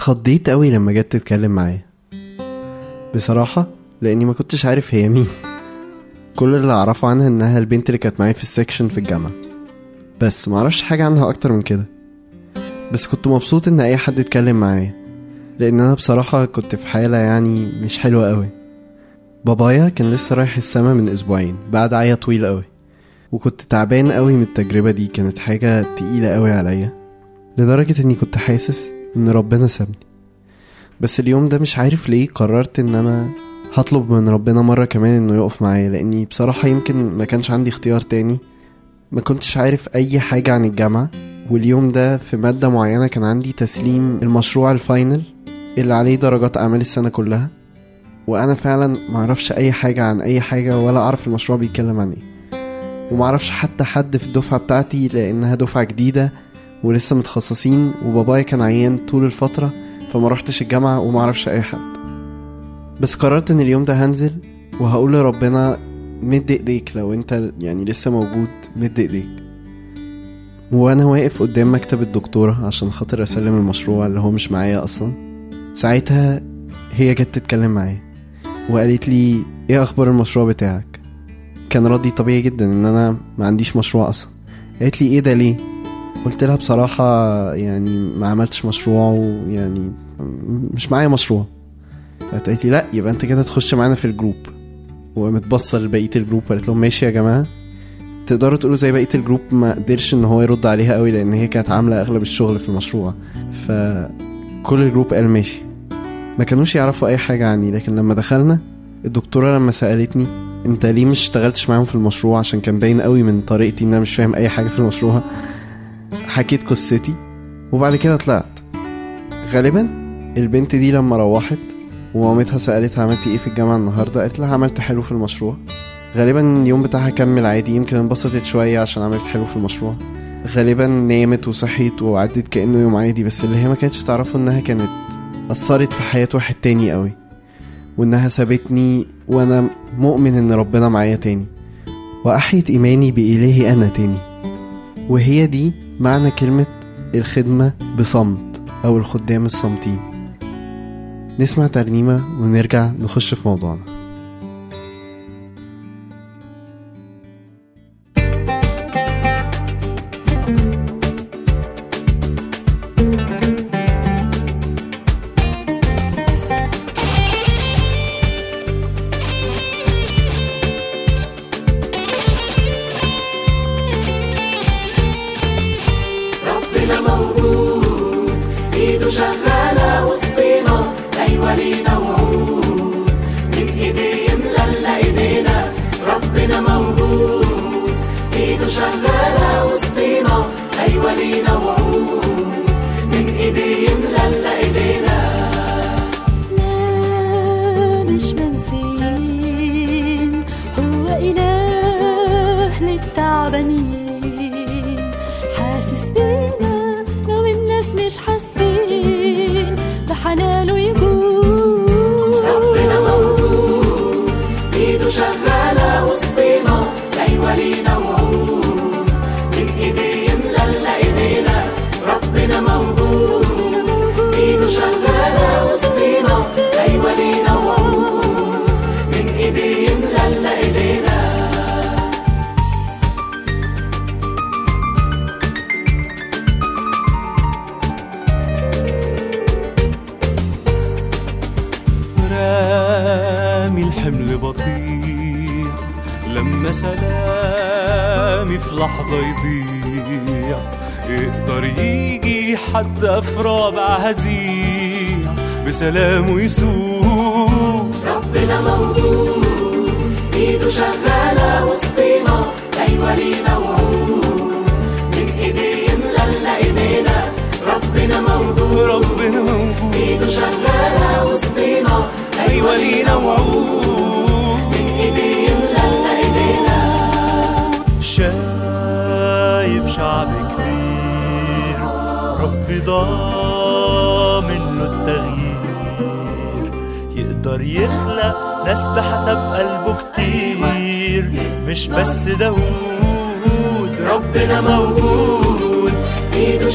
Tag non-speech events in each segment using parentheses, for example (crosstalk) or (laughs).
اتخضيت قوي لما جت تتكلم معايا. بصراحة لأني ما كنتش عارف هي مين. كل اللي أعرفه عنها إنها البنت اللي كانت معايا في السكشن في الجامعة. بس معرفش حاجة عنها أكتر من كده. بس كنت مبسوط إن أي حد يتكلم معايا. لأن أنا بصراحة كنت في حالة يعني مش حلوة قوي. بابايا كان لسه رايح السما من أسبوعين بعد عيا طويل قوي. وكنت تعبان قوي من التجربة دي كانت حاجة تقيلة قوي عليا. لدرجة إني كنت حاسس إن ربنا سابني. بس اليوم ده مش عارف ليه قررت إن أنا هطلب من ربنا مرة كمان إنه يقف معايا لأني بصراحة يمكن ما كانش عندي اختيار تاني. ما كنتش عارف أي حاجة عن الجامعة واليوم ده في مادة معينة كان عندي تسليم المشروع الفاينل اللي عليه درجات أعمال السنة كلها. وأنا فعلا معرفش أي حاجة عن أي حاجة ولا أعرف المشروع بيتكلم عن إيه. ومعرفش حتى حد في الدفعة بتاعتي لأنها دفعة جديدة ولسه متخصصين وبابايا كان عيان طول الفترة فما روحتش الجامعة ومعرفش أي حد. بس قررت إن اليوم ده هنزل وهقول لربنا مد ايديك لو انت يعني لسه موجود مد ايديك. وأنا واقف قدام مكتب الدكتورة عشان خاطر اسلم المشروع اللي هو مش معايا أصلا. ساعتها هي جت تتكلم معايا وقالت لي إيه أخبار المشروع بتاعك؟ كان ردي طبيعي جدا ان أنا ما عنديش مشروع أصلا. قالت لي إيه ده ليه؟ قلت لها بصراحة يعني ما عملتش مشروع ويعني مش معايا مشروع. قالت لي لا يبقى انت كده تخش معانا في ال group. وقامت باصه لبقية ال group وقالت لهم ماشي يا جماعة. تقدروا تقولوا زي بقية ال group ما قدرش إن هو يرد عليها قوي لأن هي كانت عاملة أغلب الشغل في المشروع. فكل ال group قال ماشي. ما كانوش يعرفوا أي حاجة عني لكن لما دخلنا الدكتورة لما سألتني أنت ليه مش اشتغلتش معاهم في المشروع؟ عشان كان باين قوي من طريقتي إن أنا مش فاهم أي حاجة في المشروع. حكيت قصتي وبعد كده طلعت. غالبا البنت دي لما روحت ومامتها سألتها عملتي إيه في الجامعة النهاردة قالت لها عملت حلو في المشروع. غالبا اليوم بتاعها كمل عادي يمكن انبسطت شوية عشان عملت حلو في المشروع. غالبا نامت وصحيت وعدت كأنه يوم عادي بس اللي هي ما كانتش تعرفه إنها كانت أثرت في حياة واحد تاني قوي وإنها سابتني وأنا مؤمن إن ربنا معايا تاني وأحيت إيماني بإلهي أنا تاني. وهي دي معنى كلمة الخدمة بصمت أو الخدام الصامتين نسمع ترنيمة ونرجع نخش في موضوعنا. الحمل بطيء لما سلامي في لحظة يضيع يقدر يجي حتى في رابع هزيع. بسلامه يسوق ربنا موجود إيده شغالة وسطينا أيوه لينا وعود من ايديه يملى ايدينا ربنا موجود. ربنا موجود. إيده شغالة وسطينا أيوة لينا وعود من ايديه يملى لنا ايدينا شايف شعب كبير ربي ضامن له التغيير. يقدر يخلق ناس بحسب قلبه كتير. مش بس داوود ربنا موجود. إيده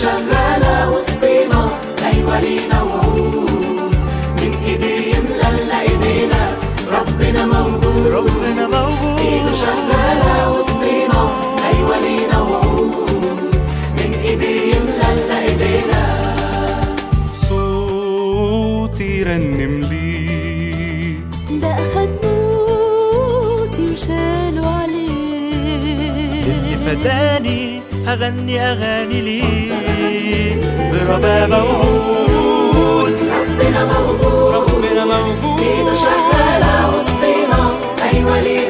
ربنا موجود. ربنا موجود. ايده شغالة وسطينا أيوه لينا وعود من ايديه يملى إيدينا. صوتي يرنم ليه ده اخد نوتي وشالوا عليه. اللي فداني هغني أغاني ليه بربابه موجود ربنا موجود. ربنا موجود. ايده شغالة أيوه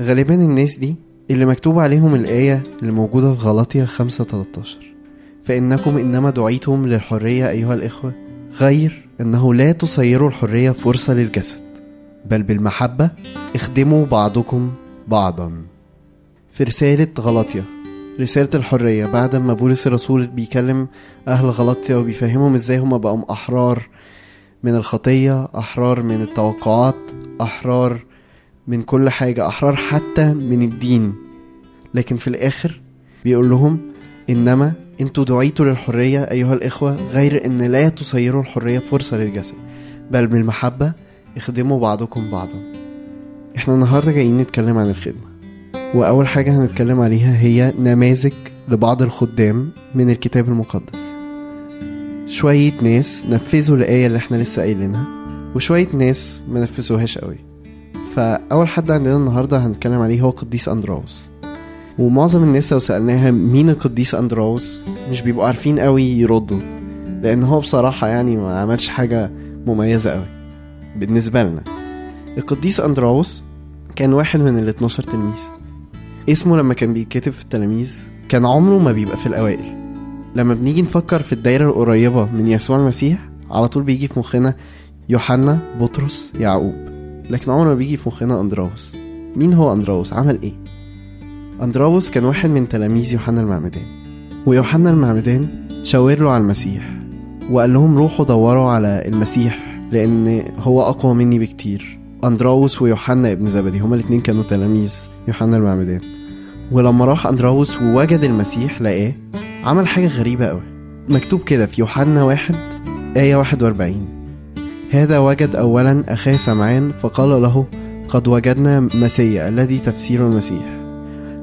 غالبا الناس دي اللي مكتوب عليهم الآية اللي موجودة في غلطية 5 13 فإنكم إنما دعيتم للحرية أيها الإخوة غير أنه لا تصيروا الحرية فرصة للجسد بل بالمحبة اخدموا بعضكم بعضا. في رسالة غلطية رسالة الحرية بعد ما بولس الرسول بيكلم أهل غلطية وبيفهمهم إزاي هما بقوا أحرار من الخطية أحرار من التوقعات أحرار من كل حاجة أحرار حتى من الدين. لكن في الآخر بيقول لهم إنما أنتوا دعيتوا للحرية أيها الإخوة غير إن لا تصيروا الحرية فرصة للجسد بل بالمحبة اخدموا بعضكم بعضا. إحنا النهاردة جايين نتكلم عن الخدمة. وأول حاجة هنتكلم عليها هي نماذج لبعض الخدام من الكتاب المقدس. شوية ناس نفذوا الآية اللي إحنا لسه قايلينها وشوية ناس ما نفذوهاش قوي. فأول حد عندنا النهاردة هنتكلم عليه هو قديس أندراوس ومعظم الناس لو سألناها مين القديس أندراوس مش بيبقوا عارفين قوي يردوا لأن هو بصراحة يعني ما عملش حاجة مميزة قوي بالنسبة لنا. القديس أندراوس كان واحد من ال 12 تلميذ. اسمه لما كان بيتكتب في التلاميذ كان عمره ما بيبقى في الأوائل. لما بنيجي نفكر في الدايرة القريبة من يسوع المسيح على طول بيجي في مخنا يوحنا بطرس يعقوب. لكن عمره ما بيجي في مخنا أندراوس. مين هو أندراوس؟ عمل إيه؟ أندراوس كان واحد من تلاميذ يوحنا المعمدان. ويوحنا المعمدان شاور له على المسيح وقال لهم روحوا دوروا على المسيح لأن هو أقوى مني بكتير. أندراوس ويوحنا ابن زبدي هما الاتنين كانوا تلاميذ يوحنا المعمدان. ولما راح أندراوس ووجد المسيح لقاه عمل حاجة غريبة أوي. مكتوب كده في يوحنا واحد آية 41 هذا وجد أولا أخاه سمعان فقال له قد وجدنا مسيا الذي تفسير المسيح.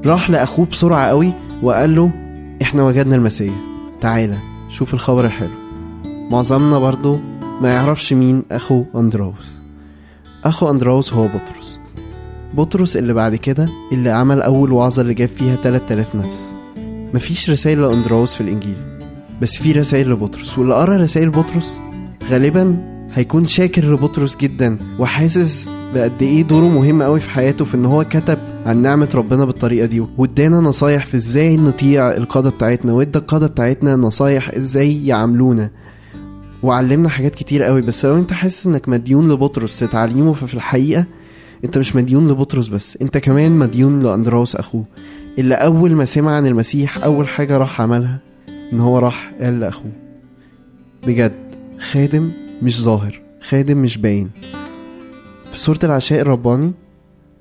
راح لأخوه بسرعة قوي وقال له إحنا وجدنا المسيا. تعالى شوف الخبر الحلو. معظمنا برضو ما يعرفش مين أخو أندراوس أخو أندراوس هو بطرس. بطرس اللي بعد كده اللي عمل أول وعظة اللي جاب فيها 3000 نفس. مفيش رسائل لأندراوس في الإنجيل بس في رسائل لبطرس. واللي قرأ رسائل بطرس غالبا هيكون شاكر لبطرس جدا وحاسس بقد إيه دوره مهم قوي في حياته في إن هو كتب عن نعمة ربنا بالطريقة دي وادانا نصايح في إزاي نطيع القادة بتاعتنا وادى القادة بتاعتنا نصايح إزاي يعاملونا وعلمنا حاجات كتير قوي بس لو أنت حاسس إنك مديون لبطرس لتعليمه ففي الحقيقة أنت مش مديون لبطرس بس أنت كمان مديون لاندراوس أخوه اللي أول ما سمع عن المسيح أول حاجة راح عملها إن هو راح قال لأخوه بجد خادم مش ظاهر خادم مش باين. في سورة العشاء الرباني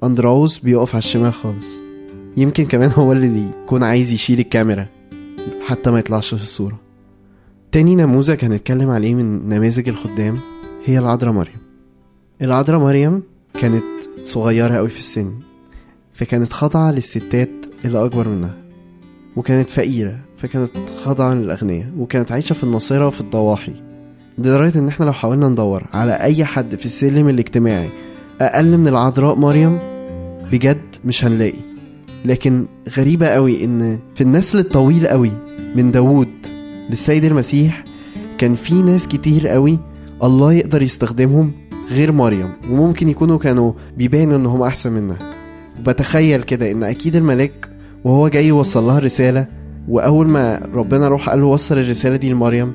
أندراوس بيقف على الشمال خالص. يمكن كمان هو اللي يكون عايز يشيل الكاميرا حتى ما يطلعش في الصورة. تاني نموذج هنتكلم عليه من نماذج الخدام هي العذراء مريم. العذراء مريم كانت صغيرة قوي في السن فكانت خاضعة للستات اللي أكبر منها وكانت فقيرة فكانت خاضعة للأغنياء وكانت عايشة في الناصرة وفي الضواحي. لدرجة إن إحنا لو حاولنا ندور على أي حد في السلم الاجتماعي أقل من العذراء مريم بجد مش هنلاقي. لكن غريبة قوي إن في النسل الطويل قوي من داوود للسيد المسيح كان في ناس كتير قوي الله يقدر يستخدمهم غير مريم وممكن يكونوا كانوا بيبانوا إنهم أحسن منها. وبتخيل كده إن أكيد الملاك وهو جاي يوصل لها رسالة وأول ما ربنا روح قال له وصل الرسالة دي لمريم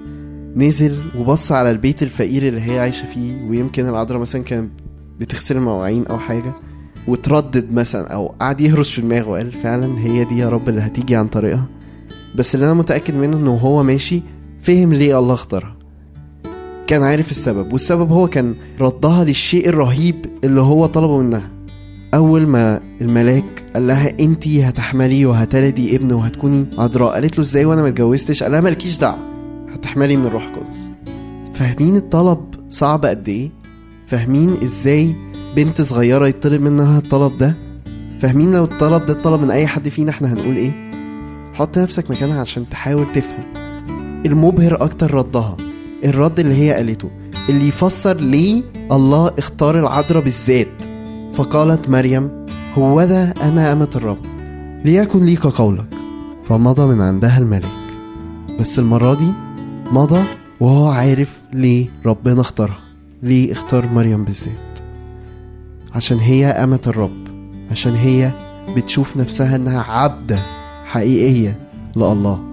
نزل وبص على البيت الفقير اللي هي عايشة فيه ويمكن العذراء مثلا كانت بتغسل المواعين أو حاجة وتردد مثلا أو قعد يهرس في دماغه وقال فعلا هي دي يا رب اللي هتيجي عن طريقها. بس اللي أنا متأكد منه إنه هو ماشي فهم ليه الله اختارها. كان عارف السبب والسبب هو كان ردها للشيء الرهيب اللي هو طلبه منها. أول ما الملاك قال لها أنتي هتحملي وهتلدي ابن وهتكوني عذراء قالت له إزاي وأنا ما اتجوزتش؟ قال لها مالكيش دعوة. هتحملي من الروح القدس فاهمين الطلب صعب قد إيه؟ فاهمين إزاي بنت صغيرة يطلب منها الطلب ده؟ فاهمين لو الطلب ده اتطلب من أي حد فينا إحنا هنقول إيه؟ حط نفسك مكانها عشان تحاول تفهم. المبهر أكتر ردها. الرد اللي هي قالته اللي يفسر ليه الله اختار العذراء بالذات. فقالت مريم هوذا أنا أمة الرب. ليكن لي كقولك فمضى من عندها الملاك بس المرة دي مضى وهو عارف ليه ربنا اختارها ليه اختار مريم بالذات. عشان هي أمة الرب عشان هي بتشوف نفسها إنها عبدة حقيقية لله.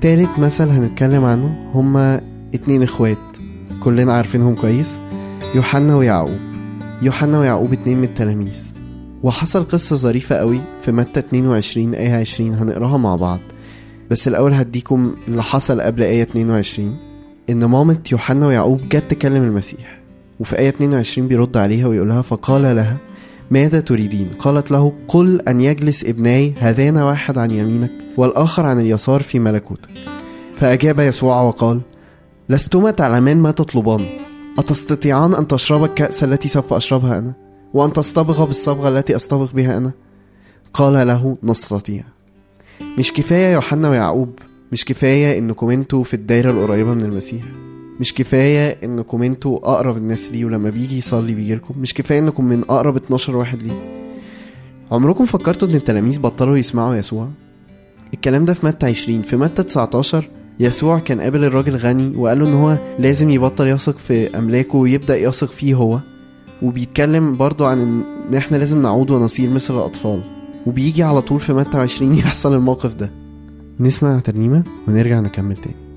تالت مثل هنتكلم عنه هما اتنين إخوات كلنا عارفينهم كويس يوحنا ويعقوب. يوحنا ويعقوب اتنين من التلاميذ. وحصل قصة ظريفة قوي في متى 22 آية 20 هنقراها مع بعض. بس الأول هديكم اللي حصل قبل آية 22 إن مامة يوحنا ويعقوب جت تكلم المسيح وفي آية 22 بيرد عليها ويقولها فقال لها ماذا تريدين؟ قالت له قل أن يجلس ابناي هذان واحد عن يمينك والآخر عن اليسار في ملكوتك. فأجاب يسوع وقال لستما تعلمان ما تطلبان. أتستطيعان أن تشربا الكأس التي سوف أشربها أنا وأن تصطبغ بالصبغة التي أصطبغ بها أنا؟ قال له نستطيع. مش كفاية يوحنا ويعقوب مش كفاية إنكم أنتوا في الدايرة القريبة من المسيح مش كفاية إنكم أنتوا أقرب الناس ليه ولما بيجي يصلي بيجيلكم مش كفاية إنكم من أقرب 12 واحد ليه. عمركم فكرتوا إن التلاميذ بطلوا يسمعوا يسوع؟ الكلام ده في متى 20 في متى 19 يسوع كان قابل الراجل غني وقال له إن هو لازم يبطل يثق في أملاكه ويبدأ يثق فيه هو. وبيتكلم برضو عن إن إحنا لازم نعود ونصير مثل الأطفال. وبيجي على طول في متى 20 يحصل الموقف ده. نسمع ترنيمة ونرجع نكمل تاني.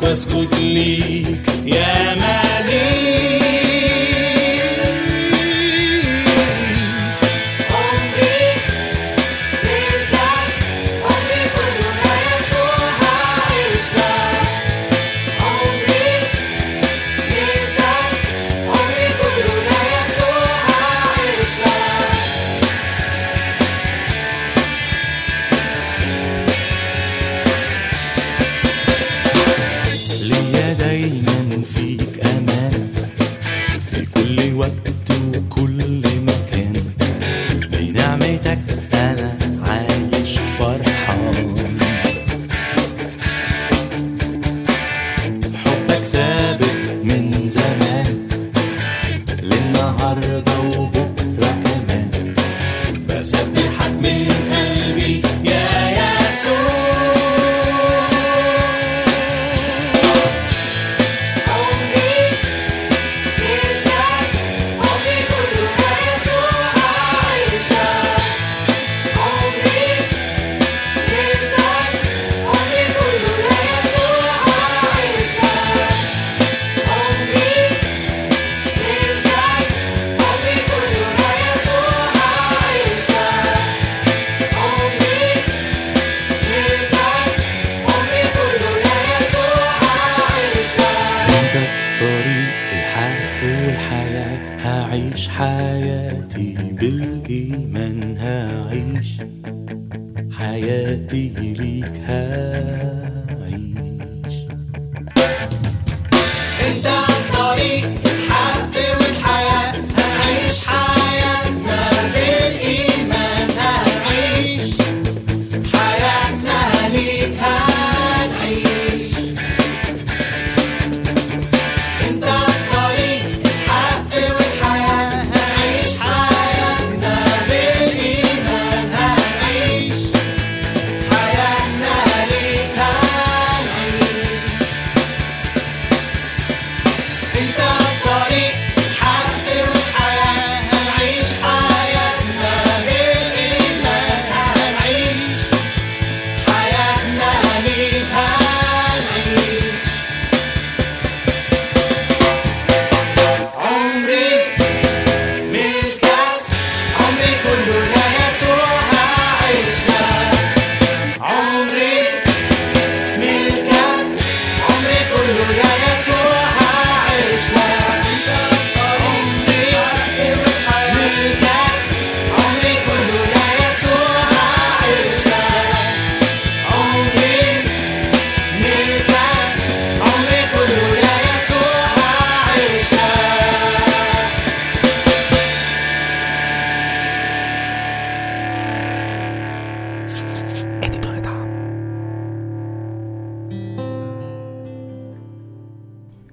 koskutlik, ja már.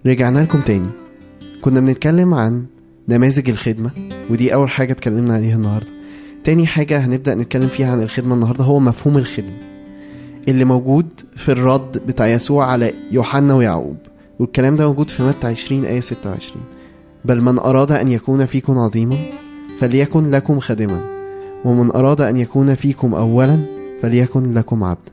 رجعنا لكم تاني. كنا بنتكلم عن نماذج الخدمة ودي أول حاجة اتكلمنا عليها النهاردة. تاني حاجة هنبدأ نتكلم فيها عن الخدمة النهاردة هو مفهوم الخدمة. اللي موجود في الرد بتاع يسوع على يوحنا ويعقوب. والكلام ده موجود في متى 20 آية 26 بل من أراد أن يكون فيكم عظيما فليكن لكم خادما. ومن أراد أن يكون فيكم أولا فليكن لكم عبدا.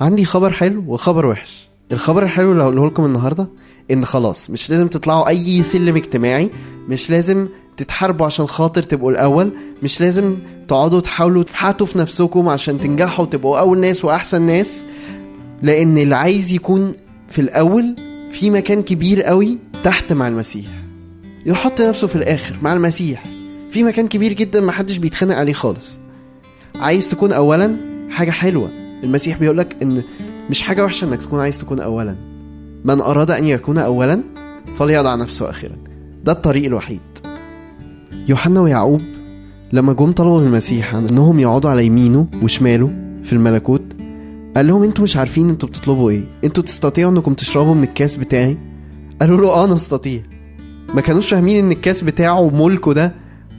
عندي خبر حلو وخبر وحش. الخبر الحلو اللي هقوله لكم النهارده إن خلاص مش لازم تطلعوا أي سلم اجتماعي مش لازم تتحاربوا عشان خاطر تبقوا الأول مش لازم تقعدوا تحاولوا تفحتوا في نفسكم عشان تنجحوا وتبقوا أول ناس وأحسن ناس لأن اللي عايز يكون في الأول في مكان كبير قوي تحت مع المسيح. يحط نفسه في الآخر مع المسيح. في مكان كبير جدا محدش بيتخانق عليه خالص. عايز تكون اولا؟ حاجة حلوة. المسيح بيقولك إن مش حاجة وحشة إنك تكون عايز تكون اولا. من أراد أن يكون اولا فليضع نفسه اخرا. ده الطريق الوحيد. يوحنا ويعقوب لما جم طلبوا من المسيح أنهم يقعدوا على يمينه وشماله في الملكوت قال لهم أنتوا مش عارفين أنتوا بتطلبوا إيه. أنتوا تستطيعوا إنكم تشربوا من الكاس بتاعي؟ قالوا له آه نستطيع. ما كانوش فاهمين إن الكاس بتاعه وملكه ده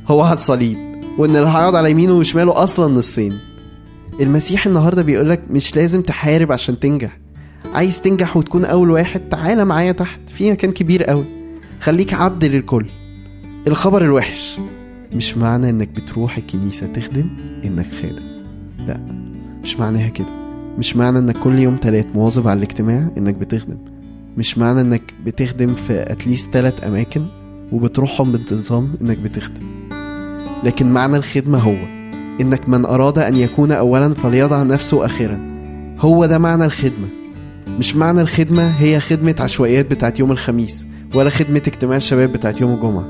هو على الصليب وإن اللي هيقعد على يمينه وشماله أصلا نصين المسيح النهارده بيقولك مش لازم تحارب عشان تنجح. عايز تنجح وتكون أول واحد تعالى معايا تحت. في مكان كبير قوي. خليك عبد للكل الخبر الوحش. مش معنى إنك بتروح الكنيسة تخدم إنك خادم. لا. مش معناها كده. مش معنى إنك كل يوم تلات مواظب على الاجتماع إنك بتخدم. مش معنى إنك بتخدم في اتليست تلات أماكن وبتروحهم بانتظام إنك بتخدم. لكن معنى الخدمة هو إنك من أراد أن يكون اولا فليضع نفسه اخرا هو ده معنى الخدمة. مش معنى الخدمة هي خدمة عشوائيات بتاعت يوم الخميس ولا خدمة اجتماع الشباب بتاعت يوم الجمعة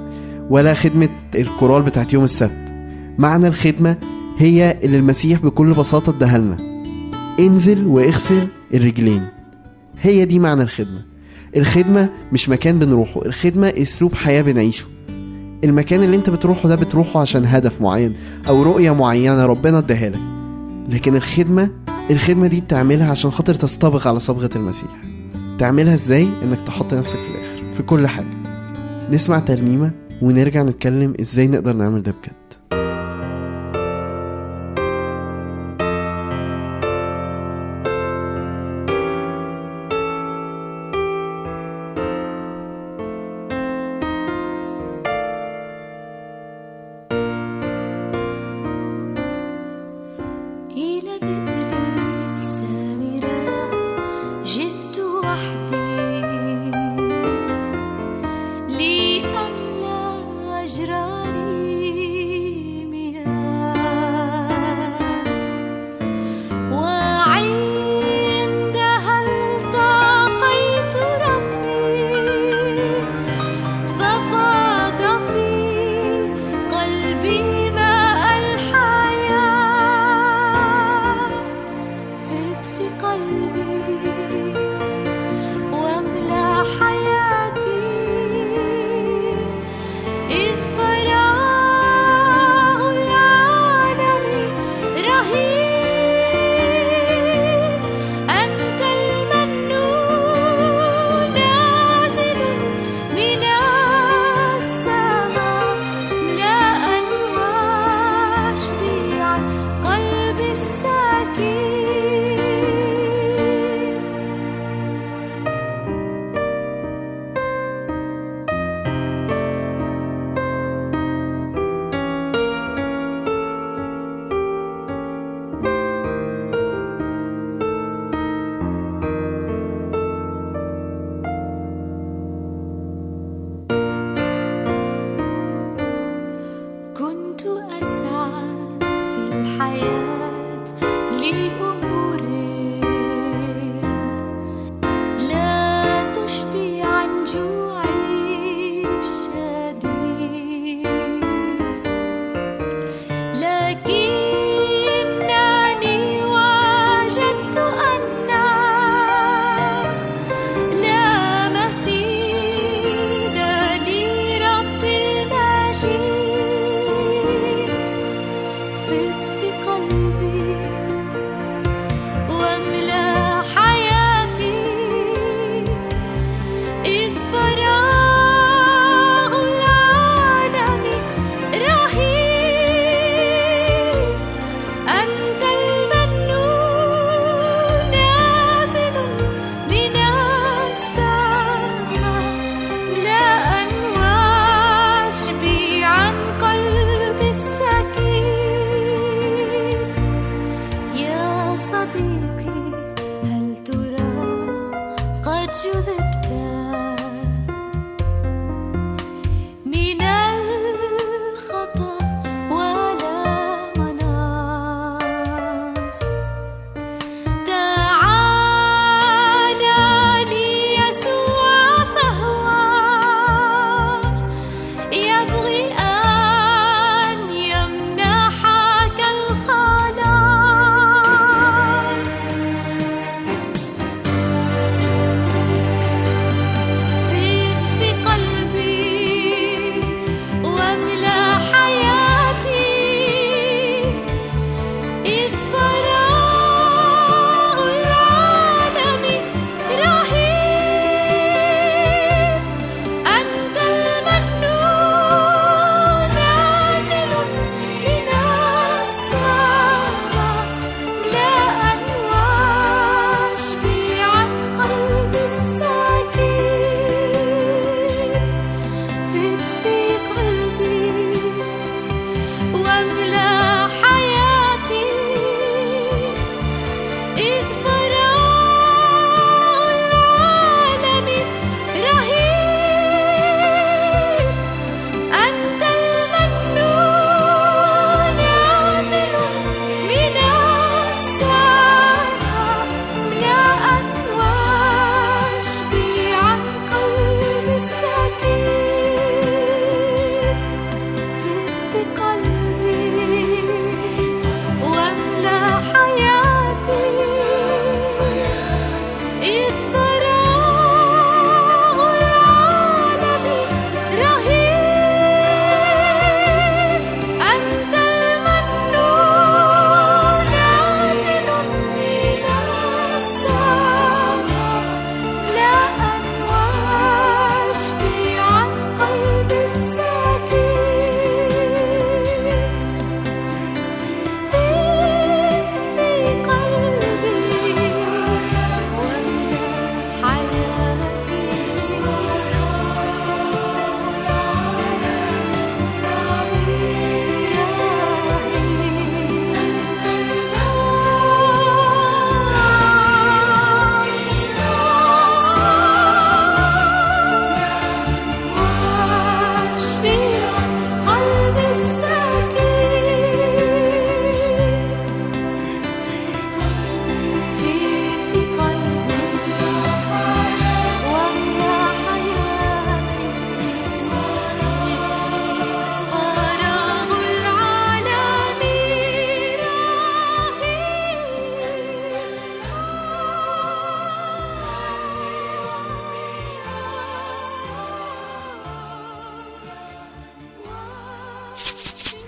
ولا خدمة الكورال بتاعت يوم السبت. معنى الخدمة هي اللي المسيح بكل بساطة اداها انزل واغسل الرجلين. هي دي معنى الخدمة. الخدمة مش مكان بنروحه الخدمة اسلوب حياة بنعيشه. المكان اللي انت بتروحه ده بتروحه عشان هدف معين أو رؤية معينة ربنا اداها لك. لكن الخدمة الخدمة دي بتعملها عشان خاطر تستبق على صبغة المسيح. تعملها إزاي؟ انك تحط نفسك في الآخر في كل حاجة. نسمع ترنيمة ونرجع نتكلم إزاي نقدر نعمل ده بجد.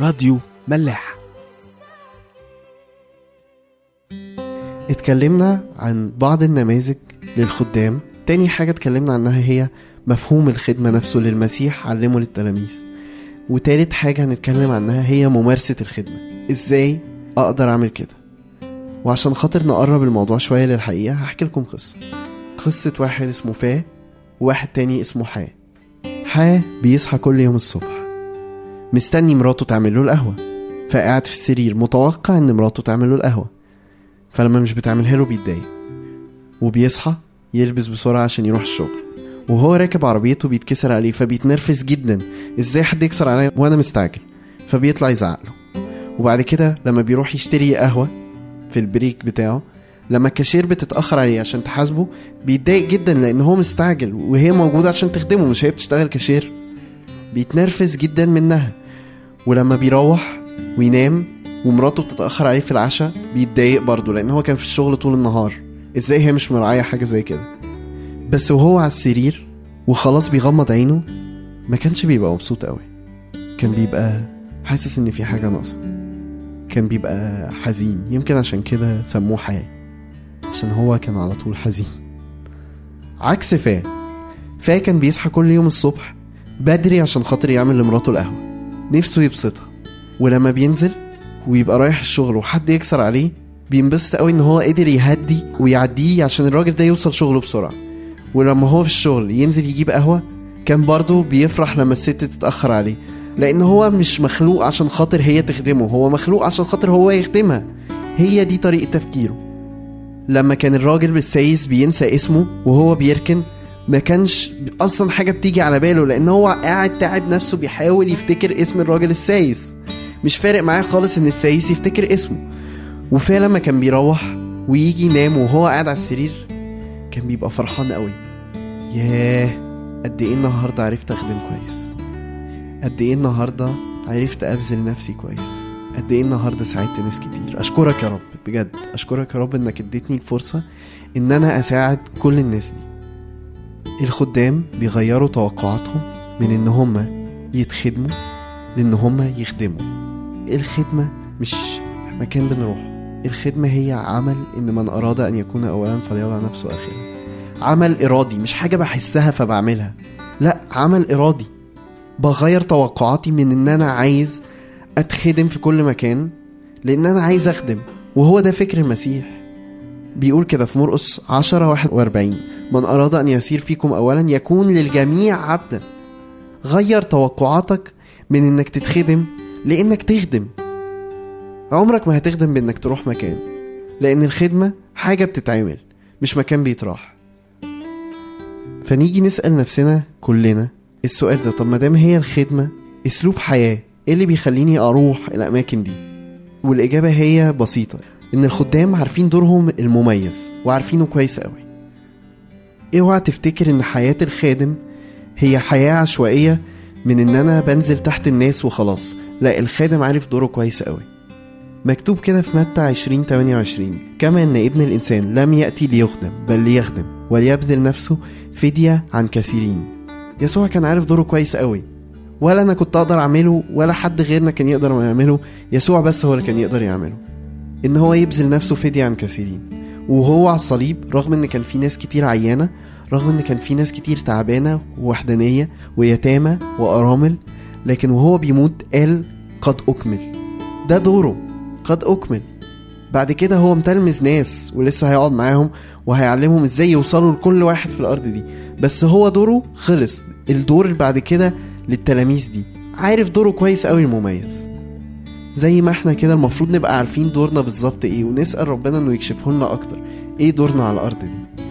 راديو ملاح. اتكلمنا عن بعض النماذج للخدام. تاني حاجة اتكلمنا عنها هي مفهوم الخدمة نفسه للمسيح علمه للتلاميذ. وتالت حاجة هنتكلم عنها هي ممارسة الخدمة. إزاي أقدر اعمل كده؟ وعشان خاطر نقرب الموضوع شوية للحقيقة هحكي لكم قصة. قصة واحد اسمه فا وواحد تاني اسمه حا. حا بيصحى كل يوم الصبح. مستني مراته تعمل له القهوة. فقاعد في السرير متوقع إن مراته تعمل له القهوة. فلما مش بتعملها له بيتضايق. وبيصحى يلبس بسرعة عشان يروح الشغل. وهو راكب عربيته بيتكسر عليه فبيتنرفز جدا. إزاي حد يكسر عليا وأنا مستعجل؟ فبيطلع يزعق له. وبعد كده لما بيروح يشتري قهوة في ال break بتاعه لما الكاشير بتتأخر عليه عشان تحاسبه بيتضايق جدا لأن هو مستعجل وهي موجودة عشان تخدمه مش هي بتشتغل كاشير. بيتنرفز جدا منها. ولما بيروح وينام ومراته بتتأخر عليه في العشاء بيتضايق برضه لأن هو كان في الشغل طول النهار. إزاي هي مش مراعية حاجة زي كده؟ بس وهو على السرير وخلاص بيغمض عينه ما كانش بيبقى مبسوط قوي كان بيبقى حاسس إن في حاجة ناقصة. كان بيبقى حزين. يمكن عشان كده سموه حياة عشان هو كان على طول حزين. عكس فا فا كان بيصحى كل يوم الصبح بدري عشان خاطر يعمل لمراته القهوة. نفسه يبسطها. ولما بينزل ويبقى رايح الشغل وحد يكسر عليه بينبسط قوي إن هو قدر يهدي ويعديه عشان الراجل ده يوصل شغله بسرعة. ولما هو في الشغل ينزل يجيب قهوة كان برضه بيفرح لما الست تتأخر عليه. لأن هو مش مخلوق عشان خاطر هي تخدمه هو مخلوق عشان خاطر هو يخدمها. هي دي طريقة تفكيره. لما كان الراجل بالسايس بينسى اسمه وهو بيركن ما كانش أصلا حاجة بتيجي على باله لأن هو قاعد تعب نفسه بيحاول يفتكر اسم الراجل السايس. مش فارق معاه خالص إن السايس يفتكر اسمه. وفعلا لما كان بيروح ويجي ينام وهو قاعد على السرير كان بيبقى فرحان قوي. ياه قد إيه النهارده عرفت أخدم كويس. قد إيه النهارده عرفت أبذل نفسي كويس. قد إيه النهارده ساعدت ناس كتير. أشكرك يا رب بجد أشكرك يا رب إنك اديتني الفرصة إن أنا أساعد كل الناس دي. الخدام بيغيروا توقعاتهم من إن هم يتخدموا لإن هم يخدموا. الخدمة مش مكان بنروح. الخدمة هي عمل إن من أراد أن يكون اولا فليضع نفسه اخرا. عمل إرادي مش حاجة بحسها فبعملها. لا عمل إرادي. بغير توقعاتي من إن أنا عايز أتخدم في كل مكان لإن أنا عايز أخدم. وهو ده فكر المسيح. بيقول كده في مرقس 10 41 من أراد أن يسير فيكم اولا يكون للجميع عبدا. غير توقعاتك من إنك تتخدم لإنك تخدم. عمرك ما هتخدم بإنك تروح مكان لإن الخدمة حاجة بتتعمل مش مكان بيتراح. فنيجي نسأل نفسنا كلنا السؤال ده طب ما دام هي الخدمة أسلوب حياة إيه اللي بيخليني أروح الأماكن دي؟ والإجابة هي بسيطة إن الخدام عارفين دورهم المميز وعارفينه كويس قوي اوعى تفتكر إن حياة الخادم هي حياة عشوائية من إن أنا بنزل تحت الناس وخلاص. لا الخادم عارف دوره كويس قوي مكتوب كده في متى 20 28 كما إن ابن الإنسان لم يأتي ليخدم بل ليخدم وليبذل نفسه فدية عن كثيرين. يسوع كان عارف دوره كويس قوي ولا أنا كنت أقدر أعمله ولا حد غيرنا كان يقدر يعمله. يسوع بس هو اللي كان يقدر يعمله. إن هو يبذل نفسه فدية عن كثيرين. وهو على الصليب رغم إن كان في ناس كتير عيانة رغم إن كان في ناس كتير تعبانة ووحدانية ويتامى وأرامل لكن وهو بيموت قال قد أكمل. ده دوره قد أكمل. بعد كده هو متلمذ ناس ولسه هيقعد معاهم وهيعلمهم إزاي يوصلوا لكل واحد في الأرض دي. بس هو دوره خلص الدور اللي بعد كده للتلاميذ دي. عارف دوره كويس قوي المميز. زي ما إحنا كده المفروض نبقى عارفين دورنا بالظبط إيه ونسأل ربنا انه يكشفه لنا أكتر. إيه دورنا على الأرض دي؟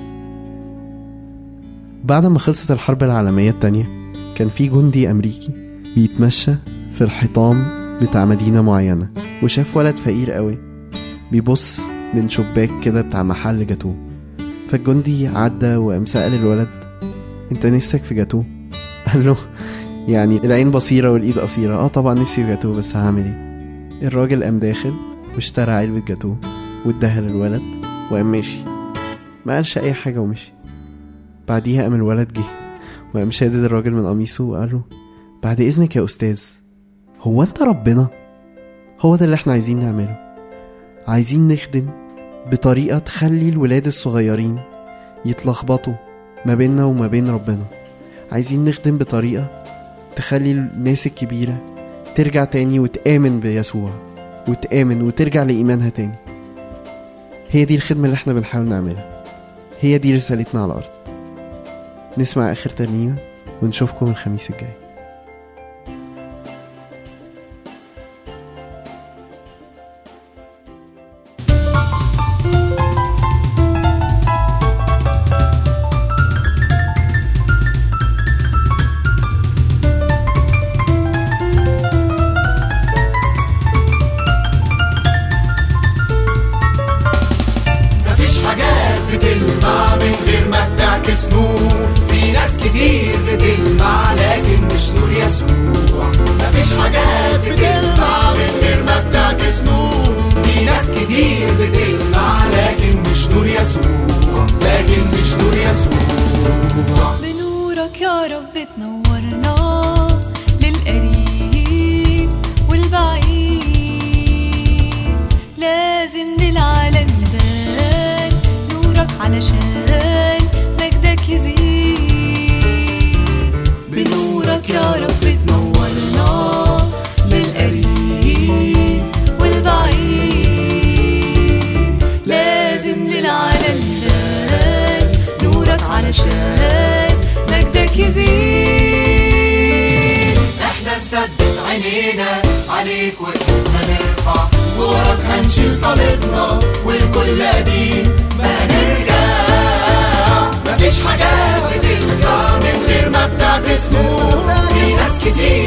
بعد ما خلصت الحرب العالمية التانية كان في جندي أمريكي بيتمشى في الحيطان بتاع مدينة معينة وشاف ولد فقير قوي بيبص من شباك كده بتاع محل جاتوه. فالجندي عدى وقام سأل الولد أنت نفسك في جاتوه؟ (laughs) قال له يعني العين بصيرة والإيد قصيرة. آه طبعا نفسي في جاتوه بس هعمل إيه؟ الراجل قام داخل واشترى علبة جاتوه واداها للولد وقام ماشي. ما قالش أي حاجة ومشي. بعديها قام الولد جه وقام شادد الراجل من قميصه وقال له بعد إذنك يا أستاذ هو أنت ربنا؟ هو ده اللي إحنا عايزين نعمله. عايزين نخدم بطريقة تخلي الولاد الصغيرين يتلخبطوا ما بيننا وما بين ربنا. عايزين نخدم بطريقة تخلي الناس الكبيرة ترجع تاني وتآمن بيسوع وتآمن وترجع لإيمانها تاني. هي دي الخدمة اللي إحنا بنحاول نعملها. هي دي رسالتنا على الأرض. نسمع آخر ترنيمة ونشوفكم الخميس الجاي. القديم ما نرجع. مفيش حاجة مفيش مطلع من غير ما بتاع تسنو في ناس كتير